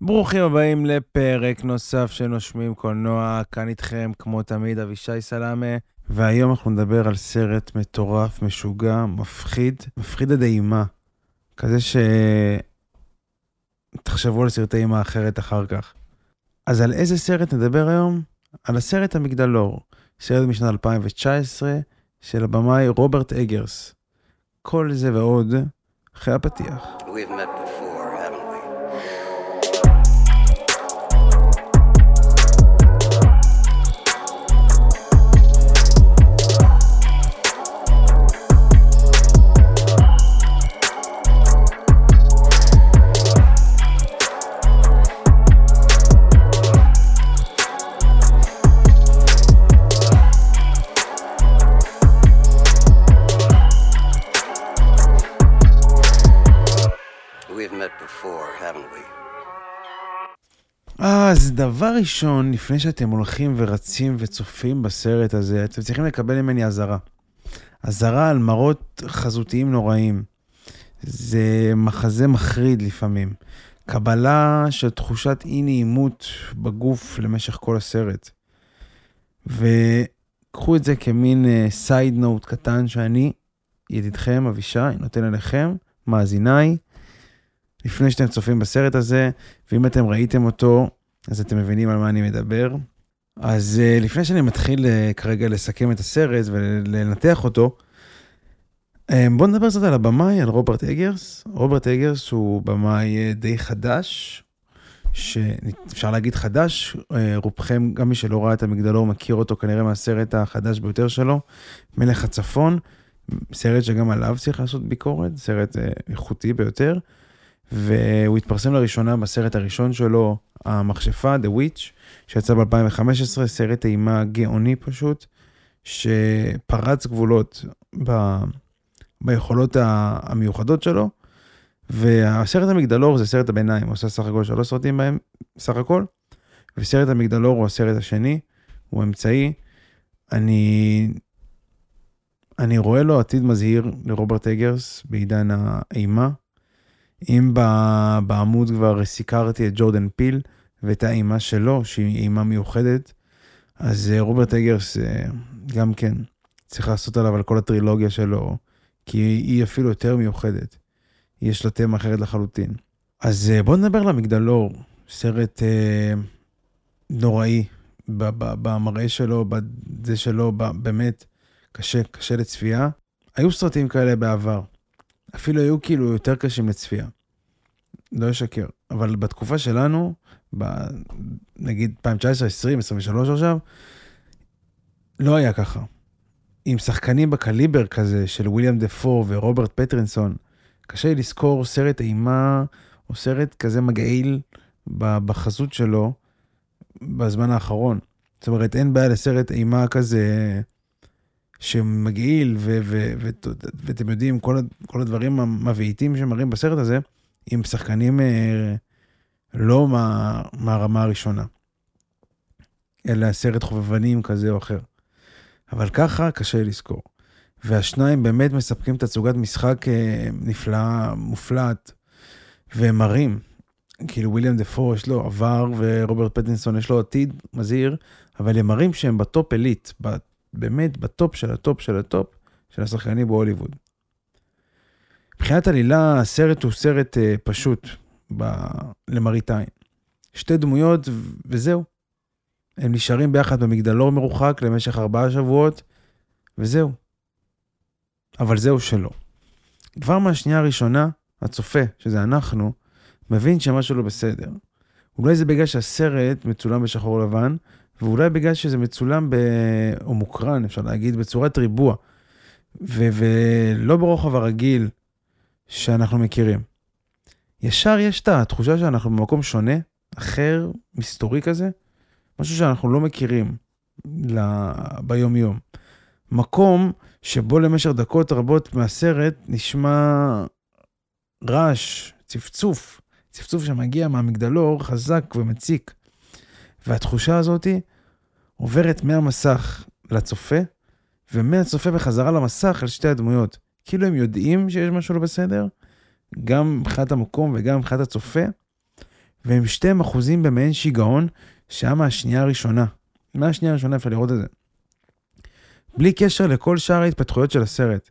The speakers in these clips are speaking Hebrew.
ברוכים הבאים לפרק נוסף של נושמים קולנוע, כאן איתכם כמו תמיד אבישי סלאמה, והיום אנחנו נדבר על סרט מטורף, משוגע, מפחיד, מפחיד עד אימה. כזה ש... תחשבו על סרטי אימה אחרת אחר כך. אז על איזה סרט נדבר היום? על הסרט המגדלור, סרט משנת 2019 של הבמאי רוברט אגרס. כל זה ועוד אחרי הפתיח. We've met we? אז דבר ראשון, לפני שאתם הולכים ורצים וצופים בסרט הזה, אתם צריכים לקבל ממני אזהרה. אזהרה על מראות חזותיים נוראים. זה מחזה מחריד לפעמים. קבלה של תחושת אי נעימות בגוף למשך כל הסרט. וקחו את זה כמין סייד uh, נוט קטן שאני, ידידכם, אבישי, נותן אליכם, מאזיניי, לפני שאתם צופים בסרט הזה, ואם אתם ראיתם אותו, אז אתם מבינים על מה אני מדבר. אז uh, לפני שאני מתחיל uh, כרגע לסכם את הסרט ולנתח אותו, um, בואו נדבר קצת על הבמאי, על רוברט אגרס. רוברט אגרס הוא במאי די חדש, שאפשר להגיד חדש, רובכם, גם מי שלא ראה את המגדלור, מכיר אותו כנראה מהסרט החדש ביותר שלו, מלך הצפון, סרט שגם עליו צריך לעשות ביקורת, סרט איכותי ביותר. והוא התפרסם לראשונה בסרט הראשון שלו, המכשפה, The Witch, שיצא ב-2015, סרט אימה גאוני פשוט, שפרץ גבולות ב... ביכולות המיוחדות שלו, והסרט המגדלור זה סרט הביניים, הוא עושה סך הכל שלוש סרטים בהם, סך הכל, וסרט המגדלור הוא הסרט השני, הוא אמצעי. אני... אני רואה לו עתיד מזהיר לרוברט אגרס בעידן האימה. אם בעמוד כבר סיקרתי את ג'ורדן פיל ואת האימה שלו, שהיא אימה מיוחדת, אז אה, רוברט אגרס אה, גם כן, צריך לעשות עליו על כל הטרילוגיה שלו, כי היא אפילו יותר מיוחדת. יש לה תמה אחרת לחלוטין. אז אה, בואו נדבר על המגדלור, סרט אה, נוראי במראה שלו, בזה שלו, באמת קשה, קשה לצפייה. היו סרטים כאלה בעבר. אפילו היו כאילו יותר קשים לצפייה. לא אשקר. אבל בתקופה שלנו, ב, נגיד 2019, 20, 23 עכשיו, לא היה ככה. עם שחקנים בקליבר כזה של וויליאם דה פור ורוברט פטרינסון, קשה לי לזכור סרט אימה או סרט כזה מגעיל בחזות שלו בזמן האחרון. זאת אומרת, אין בעיה לסרט אימה כזה שמגעיל, ואתם יודעים, כל, כל הדברים המבעיטים שמראים בסרט הזה, עם שחקנים אה, לא מה, מהרמה הראשונה, אלא סרט חובבנים כזה או אחר. אבל ככה קשה לזכור. והשניים באמת מספקים תצוגת משחק אה, נפלאה, מופלאת, והם מראים. כאילו וויליאם דפו יש לו עבר ורוברט פטינסון יש לו עתיד מזהיר, אבל הם מראים שהם בטופ elite, באמת בטופ של הטופ של הטופ של השחקנים בהוליווד. מבחינת עלילה, הסרט הוא סרט אה, פשוט ב... למראית עין. שתי דמויות וזהו. הם נשארים ביחד במגדלור מרוחק למשך ארבעה שבועות, וזהו. אבל זהו שלא. כבר מהשנייה הראשונה, הצופה, שזה אנחנו, מבין שמשהו לא בסדר. אולי זה בגלל שהסרט מצולם בשחור לבן, ואולי בגלל שזה מצולם ב... או מוקרן, אפשר להגיד, בצורת ריבוע. ו... ולא ברוחב הרגיל שאנחנו מכירים. ישר יש את התחושה שאנחנו במקום שונה, אחר, מסתורי כזה, משהו שאנחנו לא מכירים ל... ביום-יום. מקום שבו למשך דקות רבות מהסרט נשמע רעש, צפצוף, צפצוף שמגיע מהמגדלור חזק ומציק. והתחושה הזאת עוברת מהמסך לצופה, ומהצופה בחזרה למסך על שתי הדמויות. כאילו הם יודעים שיש משהו לא בסדר, גם מבחינת המקום וגם מבחינת הצופה, והם שתיהם אחוזים במעין שיגעון שהיה מהשנייה הראשונה. מהשנייה הראשונה אפשר לראות את זה. בלי קשר לכל שאר ההתפתחויות של הסרט.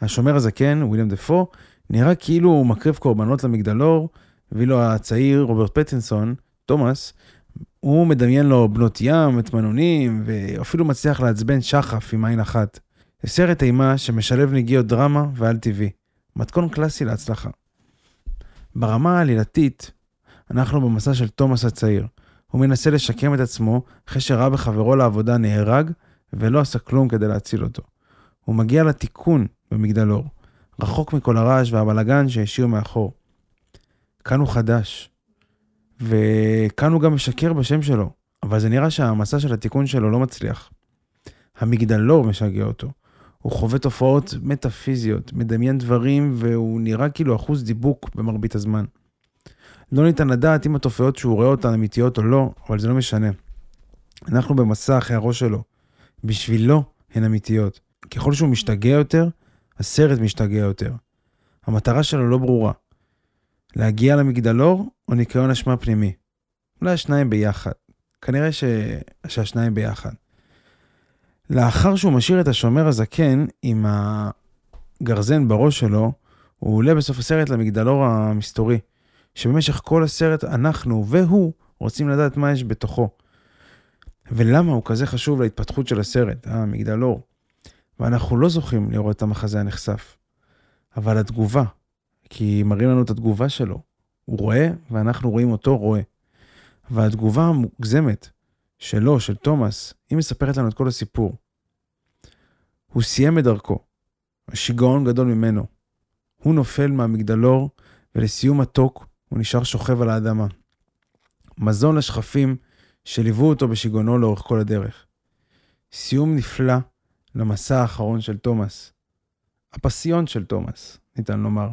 השומר הזקן, וויליאם דפו, נראה כאילו הוא מקריב קורבנות למגדלור, ואילו הצעיר, רוברט פטינסון, תומאס, הוא מדמיין לו בנות ים, מטמנונים, ואפילו מצליח לעצבן שחף עם עין אחת. זה סרט אימה שמשלב נגיעות דרמה ועל טבעי. מתכון קלאסי להצלחה. ברמה העלילתית, אנחנו במסע של תומאס הצעיר. הוא מנסה לשקם את עצמו אחרי שראה בחברו לעבודה נהרג, ולא עשה כלום כדי להציל אותו. הוא מגיע לתיקון במגדלור, רחוק מכל הרעש והבלגן שהשאיר מאחור. כאן הוא חדש, וכאן הוא גם משקר בשם שלו, אבל זה נראה שהמסע של התיקון שלו לא מצליח. המגדלור משגע אותו. הוא חווה תופעות מטאפיזיות, מדמיין דברים, והוא נראה כאילו אחוז דיבוק במרבית הזמן. לא ניתן לדעת אם התופעות שהוא רואה אותן אמיתיות או לא, אבל זה לא משנה. אנחנו במסע אחרי הראש שלו. בשבילו הן אמיתיות. ככל שהוא משתגע יותר, הסרט משתגע יותר. המטרה שלו לא ברורה. להגיע למגדלור או ניקיון אשמה פנימי. אולי השניים ביחד. כנראה ש... שהשניים ביחד. לאחר שהוא משאיר את השומר הזקן עם הגרזן בראש שלו, הוא עולה בסוף הסרט למגדלור המסתורי, שבמשך כל הסרט אנחנו והוא רוצים לדעת מה יש בתוכו. ולמה הוא כזה חשוב להתפתחות של הסרט, המגדלור. ואנחנו לא זוכים לראות את המחזה הנחשף. אבל התגובה, כי מראים לנו את התגובה שלו. הוא רואה, ואנחנו רואים אותו רואה. והתגובה המוגזמת שלו, של תומאס, היא מספרת לנו את כל הסיפור. הוא סיים את דרכו. השיגעון גדול ממנו. הוא נופל מהמגדלור, ולסיום מתוק הוא נשאר שוכב על האדמה. מזון לשכפים שליוו אותו בשיגעונו לאורך כל הדרך. סיום נפלא למסע האחרון של תומאס. הפסיון של תומאס, ניתן לומר.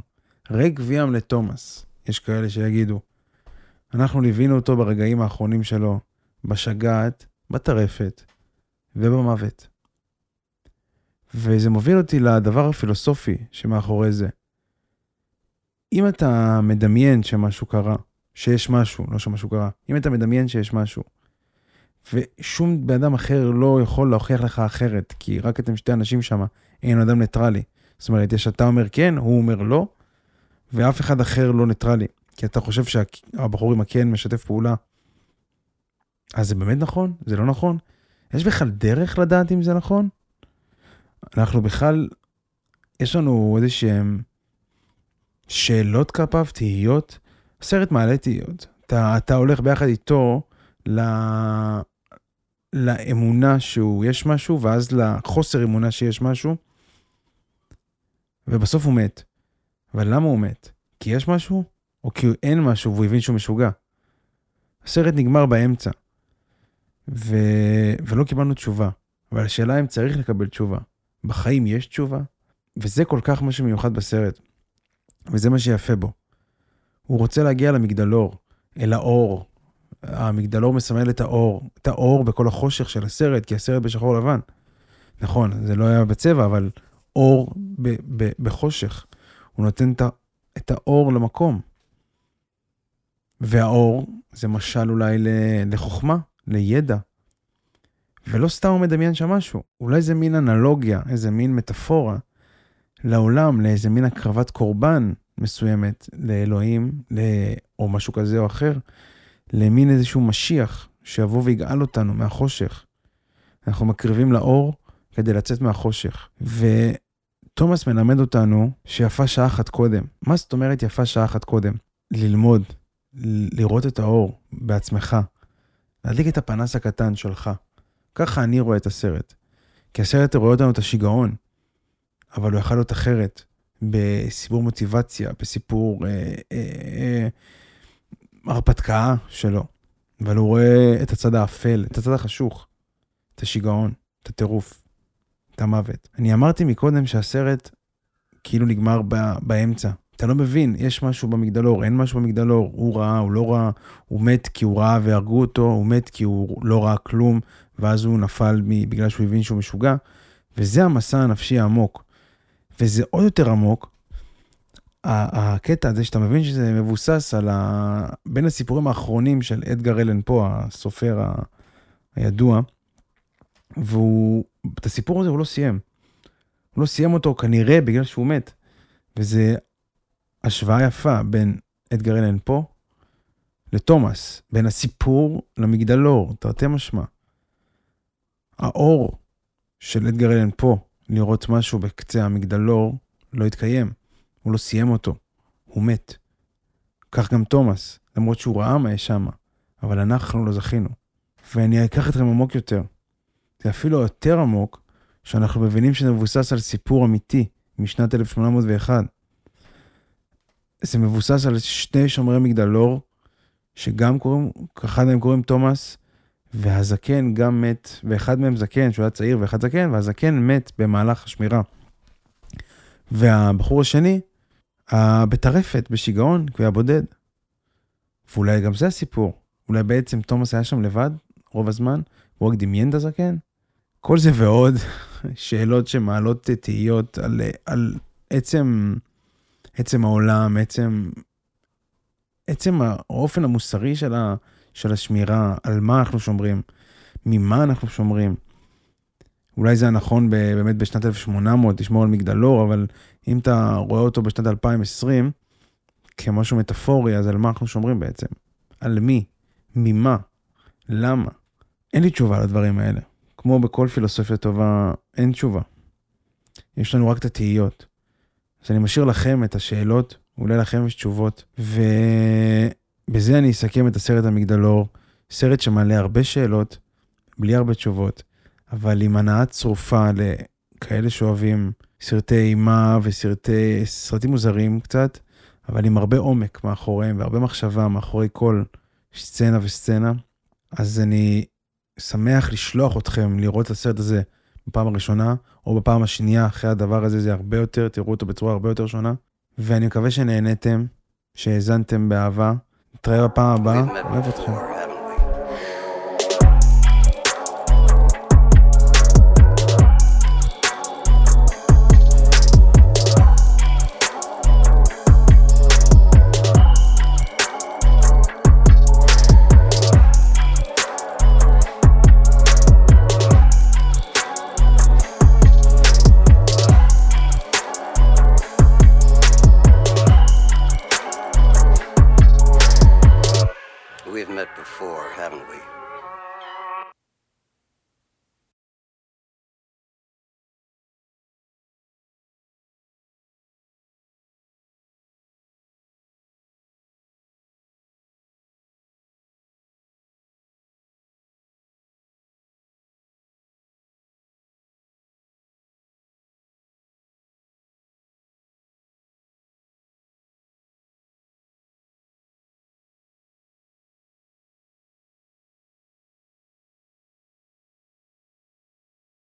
רקוויאם לתומאס, יש כאלה שיגידו. אנחנו ליווינו אותו ברגעים האחרונים שלו, בשגעת, בטרפת ובמוות. וזה מוביל אותי לדבר הפילוסופי שמאחורי זה. אם אתה מדמיין שמשהו קרה, שיש משהו, לא שמשהו קרה, אם אתה מדמיין שיש משהו, ושום בן אדם אחר לא יכול להוכיח לך אחרת, כי רק אתם שתי אנשים שם, אין אדם ניטרלי. זאת אומרת, יש אתה אומר כן, הוא אומר לא, ואף אחד אחר לא ניטרלי. כי אתה חושב שהבחור עם הכן משתף פעולה. אז זה באמת נכון? זה לא נכון? יש בכלל דרך לדעת אם זה נכון? אנחנו בכלל, יש לנו איזה שהם שאלות כלפיו, תהיות. הסרט מעלה תהיות. אתה, אתה הולך ביחד איתו ל... לאמונה שהוא יש משהו, ואז לחוסר אמונה שיש משהו, ובסוף הוא מת. אבל למה הוא מת? כי יש משהו? או כי אין משהו והוא הבין שהוא משוגע? הסרט נגמר באמצע, ו... ולא קיבלנו תשובה. אבל השאלה אם צריך לקבל תשובה. בחיים יש תשובה? וזה כל כך מה שמיוחד בסרט. וזה מה שיפה בו. הוא רוצה להגיע למגדלור, אל האור, המגדלור מסמל את האור, את האור בכל החושך של הסרט, כי הסרט בשחור לבן. נכון, זה לא היה בצבע, אבל אור ב- ב- בחושך. הוא נותן את, האור למקום. והאור זה משל אולי לחוכמה, לידע. ולא סתם הוא מדמיין שם משהו, אולי זה מין אנלוגיה, איזה מין מטאפורה לעולם, לאיזה מין הקרבת קורבן מסוימת לאלוהים. או משהו כזה או אחר, למין איזשהו משיח שיבוא ויגאל אותנו מהחושך. אנחנו מקריבים לאור כדי לצאת מהחושך. ותומאס מלמד אותנו שיפה שעה אחת קודם. מה זאת אומרת יפה שעה אחת קודם? ללמוד, לראות את האור בעצמך, להדליק את הפנס הקטן שלך. ככה אני רואה את הסרט. כי הסרט רואה אותנו את השיגעון, אבל הוא יכול להיות אחרת, בסיפור מוטיבציה, בסיפור אה, אה, אה, הרפתקה שלו, אבל הוא רואה את הצד האפל, את הצד החשוך, את השיגעון, את הטירוף, את המוות. אני אמרתי מקודם שהסרט כאילו נגמר באמצע. אתה לא מבין, יש משהו במגדלור, אין משהו במגדלור, הוא ראה, הוא לא ראה, הוא מת כי הוא ראה והרגו אותו, הוא מת כי הוא לא ראה כלום, ואז הוא נפל בגלל שהוא הבין שהוא משוגע, וזה המסע הנפשי העמוק. וזה עוד יותר עמוק, הקטע הזה שאתה מבין שזה מבוסס על ה... בין הסיפורים האחרונים של אדגר אלן פה, הסופר ה- הידוע, והוא, את הסיפור הזה הוא לא סיים. הוא לא סיים אותו כנראה בגלל שהוא מת. וזה השוואה יפה בין אדגר אלן פה לתומאס, בין הסיפור למגדלור, תרתי משמע. האור של אדגר אלן פה, לראות משהו בקצה המגדלור, לא התקיים. הוא לא סיים אותו, הוא מת. כך גם תומאס, למרות שהוא ראה מה יש שם, אבל אנחנו לא זכינו. ואני אקח אתכם עמוק יותר. זה אפילו יותר עמוק, שאנחנו מבינים שזה מבוסס על סיפור אמיתי משנת 1801. זה מבוסס על שני שומרי מגדלור, שגם קוראים, אחד מהם קוראים תומאס, והזקן גם מת, ואחד מהם זקן, שהוא היה צעיר, ואחד זקן, והזקן מת במהלך השמירה. והבחור השני, בטרפת, בשיגעון, כי הוא היה בודד. ואולי גם זה הסיפור. אולי בעצם תומאס היה שם לבד רוב הזמן, הוא רק דמיין את הזקן. כל זה ועוד שאלות שמעלות תהיות על, על עצם, עצם העולם, עצם, עצם האופן המוסרי של, ה, של השמירה, על מה אנחנו שומרים, ממה אנחנו שומרים. אולי זה הנכון באמת בשנת 1800 לשמור על מגדלור, אבל אם אתה רואה אותו בשנת 2020 כמשהו מטאפורי, אז על מה אנחנו שומרים בעצם? על מי? ממה? למה? אין לי תשובה לדברים האלה. כמו בכל פילוסופיה טובה, אין תשובה. יש לנו רק את התהיות. אז אני משאיר לכם את השאלות, אולי לכם יש תשובות, ובזה אני אסכם את הסרט המגדלור, סרט שמעלה הרבה שאלות, בלי הרבה תשובות, אבל עם הנאה צרופה לכאלה שאוהבים סרטי אימה וסרטי, סרטים מוזרים קצת, אבל עם הרבה עומק מאחוריהם והרבה מחשבה מאחורי כל סצנה וסצנה. אז אני שמח לשלוח אתכם לראות את הסרט הזה בפעם הראשונה, או בפעם השנייה אחרי הדבר הזה, זה הרבה יותר, תראו אותו בצורה הרבה יותר שונה. ואני מקווה שנהניתם, שהאזנתם באהבה. נתראה בפעם הבאה, אוהב אתכם.